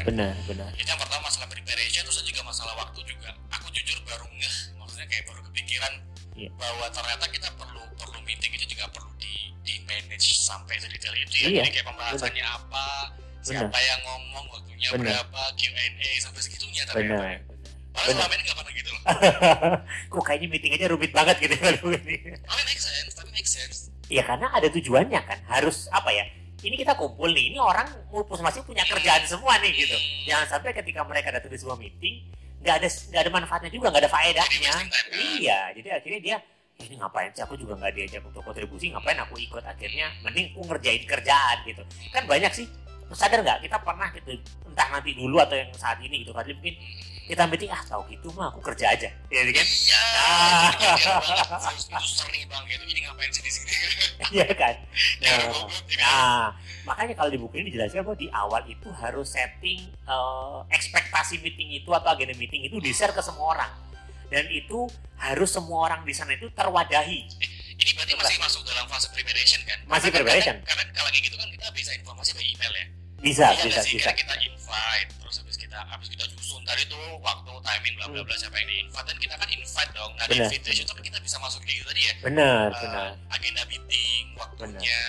kan. Benar benar. Itu yang pertama masalah preparation terus juga masalah waktu juga. Aku jujur baru ngeh maksudnya kayak baru kepikiran Iya. bahwa ternyata kita perlu perlu meeting itu juga perlu di di manage sampai sedetail itu ya. Iya, jadi kayak pembahasannya apa siapa yang ngomong waktunya Benar. berapa Q&A sampai segitunya benar ternyata. Benar. Padahal Benar. selama ini nggak pernah gitu loh. Kok kayaknya meeting aja rumit banget gitu ini tapi make sense tapi make sense. Ya karena ada tujuannya kan. Harus apa ya ini kita kumpul nih ini orang masing-masing punya kerjaan semua nih gitu. Jangan sampai ketika mereka datang di sebuah meeting nggak ada nggak ada manfaatnya juga nggak ada faedahnya. Iya jadi akhirnya dia ini ngapain sih? Aku juga nggak diajak untuk kontribusi ngapain aku ikut? Akhirnya mending aku ngerjain kerjaan gitu. Kan banyak sih sadar nggak? Kita pernah gitu entah nanti dulu atau yang saat ini gitu Fadli. Mungkin kita meeting ah tahu gitu mah aku kerja aja. Ya kan? Iya. Itu banget. Sering bang gitu ini ngapain sih di sini? Iya kan? Jangan Nah, goblok gitu Nah, makanya kalau di buku ini dijelaskan bahwa di awal itu harus setting eh, ekspektasi meeting itu atau agenda meeting itu di share ke semua orang. Dan itu harus semua orang di sana itu terwadahi. ini berarti masih masuk dalam fase preparation kan? Masih Karena kan- preparation. karena, karena kalau kayak gitu kan kita bisa informasi by email ya Bisa, Iya bisa, nggak sih? bisa. Kita invite terus habis kita habis kita susun tadi tuh waktu timing bla bla bla siapa yang di invite dan kita kan invite dong di Benar. invitation kan kita bisa masuk kayak gitu tadi ya Benar, Eh, benar. agenda meeting waktunya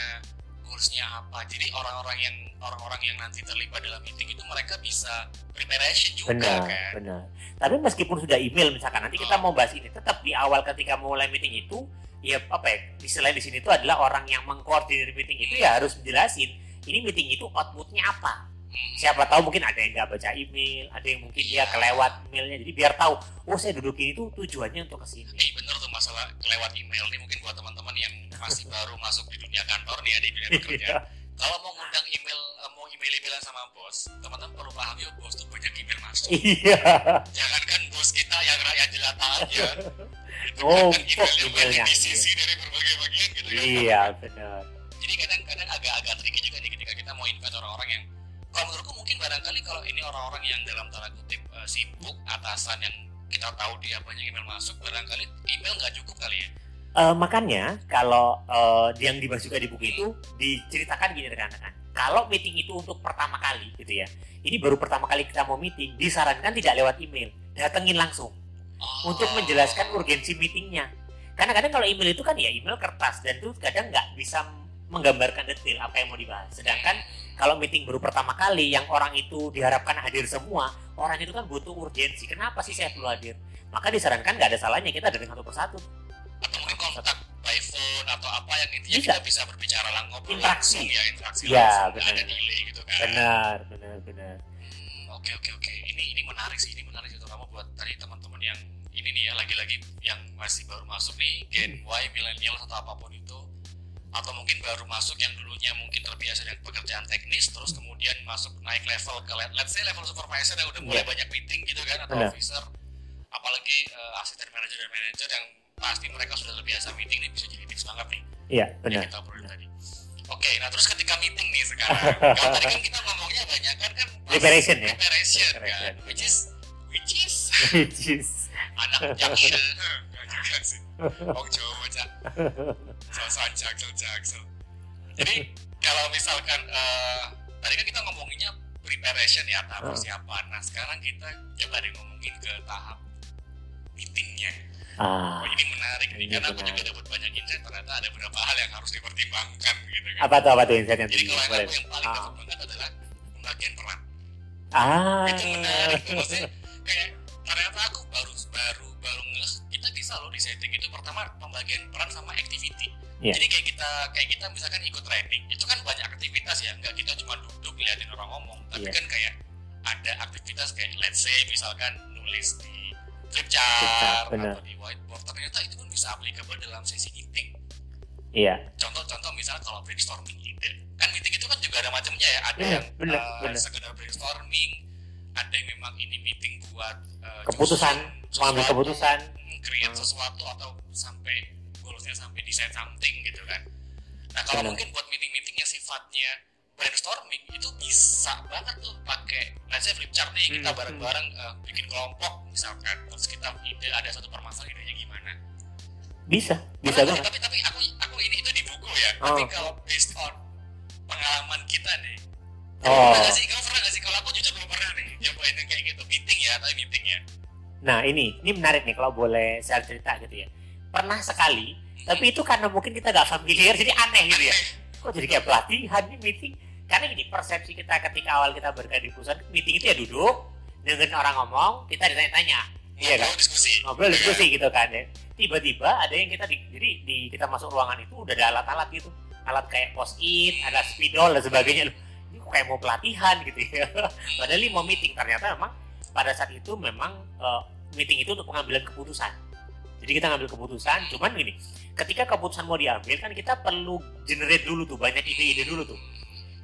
goalsnya apa jadi orang-orang yang orang-orang yang nanti terlibat dalam meeting itu mereka bisa preparation juga Benar, kan benar. Tapi meskipun sudah email misalkan nanti kita mau bahas ini, tetap di awal ketika mulai meeting itu ya apa ya istilahnya di sini itu adalah orang yang mengkoordinir meeting itu ya harus menjelasin ini meeting itu outputnya apa Hmm. siapa tahu mungkin ada yang nggak baca email, ada yang mungkin dia kelewat emailnya, jadi biar tahu, oh saya duduk ini tuh tujuannya untuk ke sini. Eh bener tuh masalah kelewat email nih mungkin buat teman-teman yang masih baru masuk di dunia kantor nih ya di dunia pekerjaan. Kalau mau ngundang email, eh, mau email emailan sama bos, teman-teman perlu paham yuk bos tuh banyak email masuk. Iya, Jangan kan bos kita yang rakyat jelata aja. Oh, kan email yang emailnya, disisi dari berbagai bagian gitu kan. iya benar. Invite orang-orang yang kalau menurutku mungkin barangkali kalau ini orang-orang yang dalam tanda kutip eh, sibuk atasan yang kita tahu dia banyak email masuk barangkali email nggak cukup kali ya Eh, makanya kalau eh, yang dibahas juga di buku itu diceritakan gini rekan-rekan. Kalau meeting itu untuk pertama kali gitu ya. Ini baru pertama kali kita mau meeting, disarankan tidak lewat email, datengin langsung Oh. untuk menjelaskan urgensi meetingnya. Karena kadang kalau email itu kan ya email kertas dan itu kadang nggak bisa menggambarkan detail apa yang mau dibahas. Sedangkan kalau meeting baru pertama kali yang orang itu diharapkan hadir semua, orang itu kan butuh urgensi. Kenapa sih saya perlu hadir? Maka disarankan nggak ada salahnya kita datang satu persatu. atau mungkin kontak by phone atau apa yang intinya Bisa. kita bisa berbicara lang ngobrol Interaksi. langsung ya interaksi Ya, langsung benar. ada delay gitu kan Benar, benar, benar. Hmm, oke oke oke ini ini menarik sih ini menarik terutama buat tadi teman-teman yang ini nih ya lagi-lagi yang masih baru masuk nih Gen Y milenial atau apa pun itu atau mungkin baru masuk yang dulunya mungkin dengan pekerjaan teknis terus kemudian masuk naik level ke le- let's say level supervisor yang udah mulai Iya. banyak meeting gitu kan atau Benar. officer apalagi eh, asisten manager dan manager yang pasti mereka sudah terbiasa meeting nih bisa jadi tips banget nih Iya, yang benar. kita obrolin tadi oke nah terus ketika meeting nih sekarang kalau tadi kan kita ngomongnya banyak kan kan Preparation ya. preparation kan which is which is Which is anak jaksel Nggak juga sih Wong Jawa cak sosokan jaksel jaksel jadi kalau misalkan eh, tadi kan kita ngomonginnya preparation ya tahap Hmm. persiapan. Nah sekarang kita coba deh ngomongin ke tahap meetingnya. Ah, oh ini menarik nih Ini karena aku juga dapat banyak insight ternyata ada beberapa hal yang harus dipertimbangkan gitu kan. Apa tuh apa tuh insight yang jadi kalau aku yang paling Ah. dapat banget adalah pembagian peran. Ah, itu menarik tuh maksudnya kayak ternyata aku baru baru baru ngeh kita bisa loh di setting itu. Pertama pembagian peran sama activity Iya. jadi kayak kita kayak kita misalkan ikut training itu kan banyak aktivitas ya nggak kita cuma duduk liatin orang ngomong tapi Iya. kan kayak ada aktivitas kayak let's say misalkan nulis di flip chart, chart benar. atau di whiteboard ternyata itu pun bisa applicable dalam sesi meeting iya, contoh-contoh misalnya kalau brainstorming ide kan meeting itu kan juga ada macamnya ya ada Benar, yang benar, eh, benar. sekedar brainstorming ada yang memang ini meeting buat eh, keputusan, mengambil keputusan. create Hmm. sesuatu atau sampai goalsnya sampai desain something gitu kan nah kalau Benar. mungkin buat meeting-meeting yang sifatnya brainstorming itu bisa banget tuh pakai let's say flip chart nih kita Hmm. bareng-bareng eh, bikin kelompok misalkan terus kita ide ada satu permasalahan idenya gimana Bisa, bisa banget. tapi tapi aku aku ini itu di buku ya. Oh. Tapi kalau based on pengalaman kita nih. Oh. Pernah gak sih? Kamu pernah gak sih? Kalau aku jujur belum pernah poin yang kayak gitu meeting ya tapi meeting ya Nah ini, ini menarik nih kalau boleh saya cerita gitu ya. Pernah sekali, tapi itu karena mungkin kita nggak familiar, jadi aneh gitu ya. Kok jadi kayak pelatihan nih meeting? Karena gini, persepsi kita ketika awal kita berada di perusahaan, meeting itu ya duduk, dengerin orang ngomong, kita ditanya-tanya. Iya kan? Ngobrol, diskusi Ngobrol diskusi gitu kan ya. Tiba-tiba ada yang kita di, jadi di kita masuk ruangan itu udah ada alat-alat gitu. Alat kayak post-it, ada spidol dan sebagainya. Loh, Ini kok kayak mau pelatihan gitu ya. Padahal ini mau meeting, ternyata memang pada saat itu memang eh, meeting itu untuk pengambilan keputusan. Jadi kita ngambil keputusan, cuman gini, ketika keputusan mau diambil kan kita perlu generate dulu tuh banyak ide-ide dulu tuh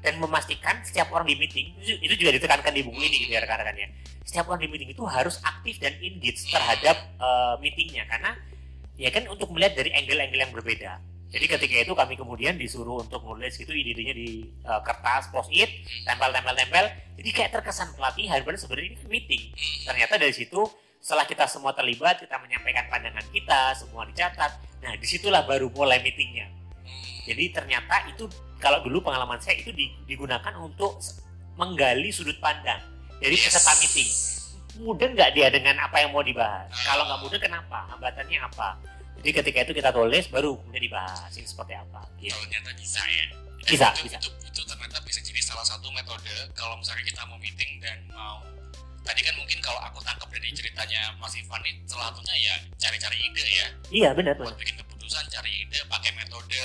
dan memastikan setiap orang di meeting itu, itu juga ditekankan di buku ini gitu ya rekan-rekan ya. Setiap orang di meeting itu harus aktif dan engage terhadap eh, meetingnya karena ya kan untuk melihat dari angle-angle yang berbeda. Jadi ketika itu kami kemudian disuruh untuk nulis gitu ide-idenya di eh, kertas post-it, tempel-tempel-tempel. Jadi kayak terkesan pelatihan, padahal sebenarnya ini meeting. Ternyata dari situ setelah kita semua terlibat, kita menyampaikan pandangan kita, semua dicatat. Nah, di situlah baru mulai meetingnya. Jadi ternyata itu kalau dulu pengalaman saya itu di- digunakan untuk menggali sudut pandang Yes. peserta meeting. Mudah nggak dia dengan apa yang mau dibahas? Kalau nggak mudah kenapa? Hambatannya apa? Jadi ketika itu kita tulis baru kemudian dibahas ini seperti apa. Gitu. ternyata bisa ya Bisa, itu, bisa. Itu, itu ternyata bisa jadi salah satu metode kalau misalnya kita mau meeting dan mau tadi kan mungkin kalau aku tangkap dari ceritanya Mas Ivan ini salah satunya ya cari-cari ide ya. Iya benar buat bikin keputusan cari ide pakai metode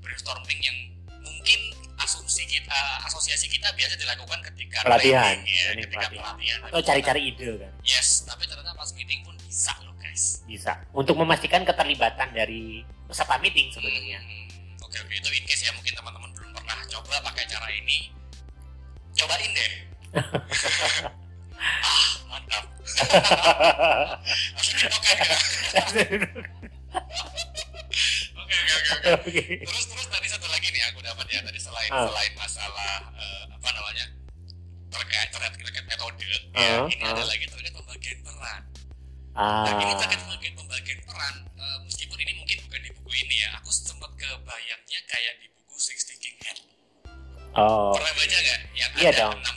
brainstorming yang mungkin asumsi kita asosiasi kita biasa dilakukan ketika Pelatihan, ya, ketika pelatihan. pelatihan. Atau cari-cari ide kan. Yes tapi ternyata pas meeting pun bisa loh guys. Bisa. Untuk memastikan keterlibatan dari peserta meeting sebenarnya. Hmm, oke oke. Itu in case ya mungkin teman-teman belum pernah coba pakai cara ini. Cobain deh Oke oke oke. Terus terus tadi satu lagi nih aku dapat ya tadi selain uh. selain masalah uh, apa namanya terkait terkait, terkait metode uh, ya ah, ini uh. ada ah. lagi terkait pembagian peran. Uh. Nah ini terkait pembagian pembagian peran uh, meskipun ini mungkin bukan di buku ini ya aku sempat kebayangnya kayak di buku Six Thinking Head. Oh. Pernah baca nggak? Iya dong. 6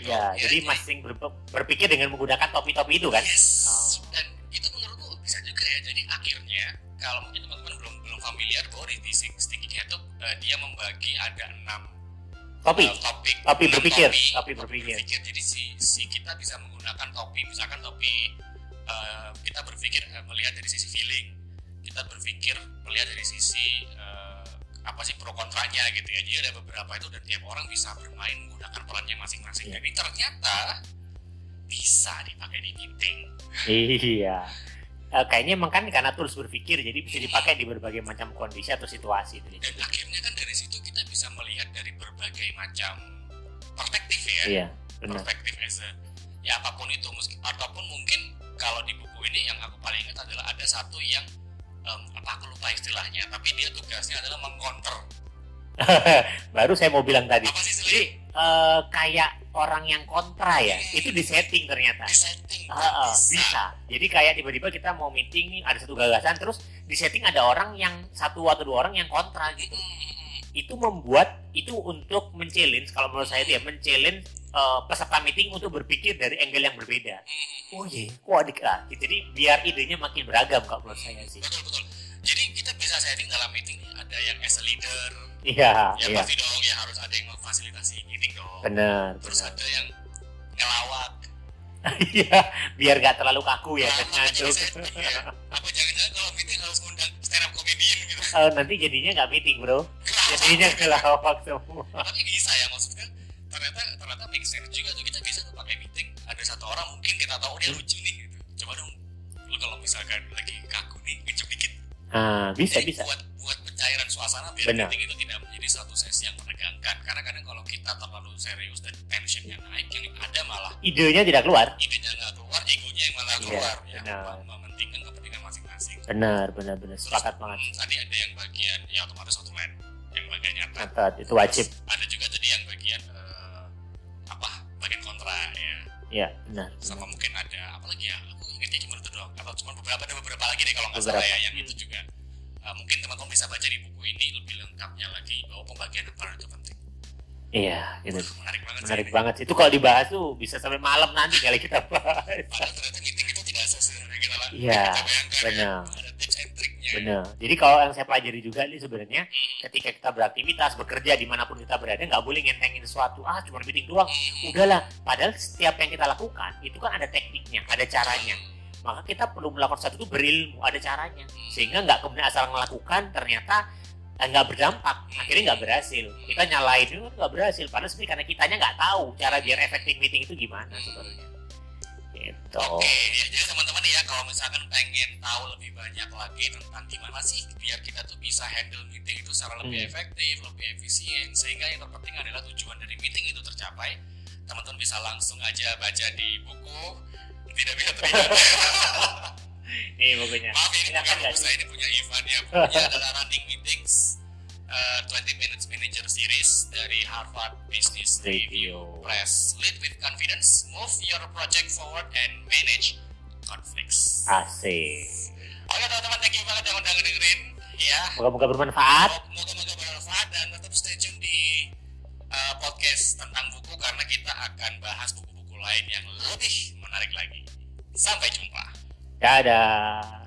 gitu. ya, ya jadi ya. masing ber berpikir dengan menggunakan topi-topi itu kan yes. oh. dan itu menurutku bisa juga ya jadi akhirnya kalau mungkin teman-teman belum belum familiar bahwa di Thinking Head tuh uh, dia membagi ada enam topi uh, topik topi berpikir topi, topi berpikir. berpikir jadi si si kita bisa menggunakan topi misalkan topi uh, kita berpikir uh, melihat dari sisi feeling kita berpikir melihat dari sisi apa sih pro kontranya gitu ya jadi ada beberapa itu dan tiap orang bisa bermain menggunakan perannya masing-masing dan ini ternyata bisa dipakai di meeting Iya. Eh, kayaknya emang kan karena tools berpikir jadi bisa dipakai di berbagai macam kondisi atau situasi itu. dan akhirnya kan dari situ kita bisa melihat dari berbagai macam perspektif ya Iya, benar. perspektif as a ya apa pun itu meski ataupun mungkin kalau di buku ini yang aku paling ingat adalah ada satu yang em, apa aku lupa istilahnya tapi dia tugasnya adalah mengcounter Baru saya mau bilang tadi. apa sih Jadi eh, kayak orang yang kontra ya, itu di setting ternyata. di setting Ah, ah, bisa. Jadi kayak tiba-tiba kita mau meeting nih, ada satu gagasan, terus di setting ada orang yang satu atau dua orang yang kontra gitu. Itu membuat itu untuk men-challenge, kalau menurut saya itu ya men-challenge eh, peserta meeting untuk berpikir dari angle yang berbeda. Oh iya, kok adik. Jadi biar idenya makin beragam kalau menurut saya sih. betul betul jadi kita bisa setting dalam meeting nih ada yang as a leader Iya, ya iya. pasti dong ya harus ada yang memfasilitasi meeting dong Benar, terus benar. ada yang ngelawak Iya, biar gak terlalu kaku ya Nah, ngantuk. ya. apa jangan-jangan kalau meeting harus ngundang stand up comedian gitu Eh, nanti jadinya nggak meeting bro, jadinya ngelawak semua. tapi bisa ya maksudnya ternyata ternyata make sense juga tuh kita bisa tuh pakai meeting ada satu orang mungkin kita tahu dia lucu nih gitu coba dong lu kalau misalkan lagi kaku nih ngejep dikit Ah, bisa Jadi bisa. buat buat pencairan suasana biar Benar. meeting itu tidak menjadi satu sesi yang menegangkan karena kadang kalau kita terlalu serius dan tensionnya naik yang ada malah Idenya tidak keluar. idenya nggak keluar egonya yang malah Iya, keluar ya mem- mementingkan kepentingan masing-masing Benar, benar, benar. Terus, Sepakat banget. tadi ada yang bagian ya otomatis outline yang bagian nyata itu wajib. ada ya Ya, benar. sama benar. mungkin ada apa lagi ya aku ingatnya cuma itu doang atau cuma beberapa ada beberapa lagi deh kalau nggak salah ya yang itu juga Uh, mungkin teman-teman bisa baca di buku ini lebih lengkapnya lagi bahwa pembagian peran itu penting Iya, gitu. menarik banget Menarik sih banget. Itu kalau dibahas tuh bisa sampai malam nanti kali kita bahas. padahal ternyata meeting itu tidak sesederhana kita lah Iya, kita bayangkan benar. ya. Bener. Jadi kalau yang saya pelajari juga nih sebenarnya ketika kita beraktivitas, bekerja di mana pun kita berada, nggak boleh ngentengin sesuatu. Ah, cuma meeting doang. Udahlah. Padahal setiap yang kita lakukan itu kan ada tekniknya, ada caranya. Maka kita perlu melakukan sesuatu itu berilmu, ada caranya. Sehingga nggak kemudian asal melakukan ternyata eh, nggak berdampak, akhirnya nggak berhasil. Kita nyalain itu nggak berhasil. Padahal sebenarnya karena kitanya nggak tahu cara biar efektif meeting itu gimana sebenarnya. Gitu. Oke, ya, jadi teman-teman ya kalau misalkan pengen tahu lebih banyak lagi tentang gimana sih biar kita tuh bisa handle meeting itu secara lebih Hmm. efektif, lebih efisien, sehingga yang terpenting adalah tujuan dari meeting itu tercapai. Teman-teman bisa langsung aja baca di buku tidak bisa tidak. Nih bukunya. Maaf ini Ini bukan buku saya, ini punya Ivan ya. Bukunya adalah Running Meetings uh, 20 Minutes Manager Series dari Harvard Business Review Review. Press. Lead with confidence, move your project forward, and manage conflicts. Asik. Oke teman-teman, thank you banget yang udah ngedengerin. Ya, Moga-moga bermanfaat. moga-moga bermanfaat dan tetap stay tune di uh, podcast tentang buku karena kita akan bahas buku-buku lain yang lebih menarik lagi. Sampai jumpa. Dadah.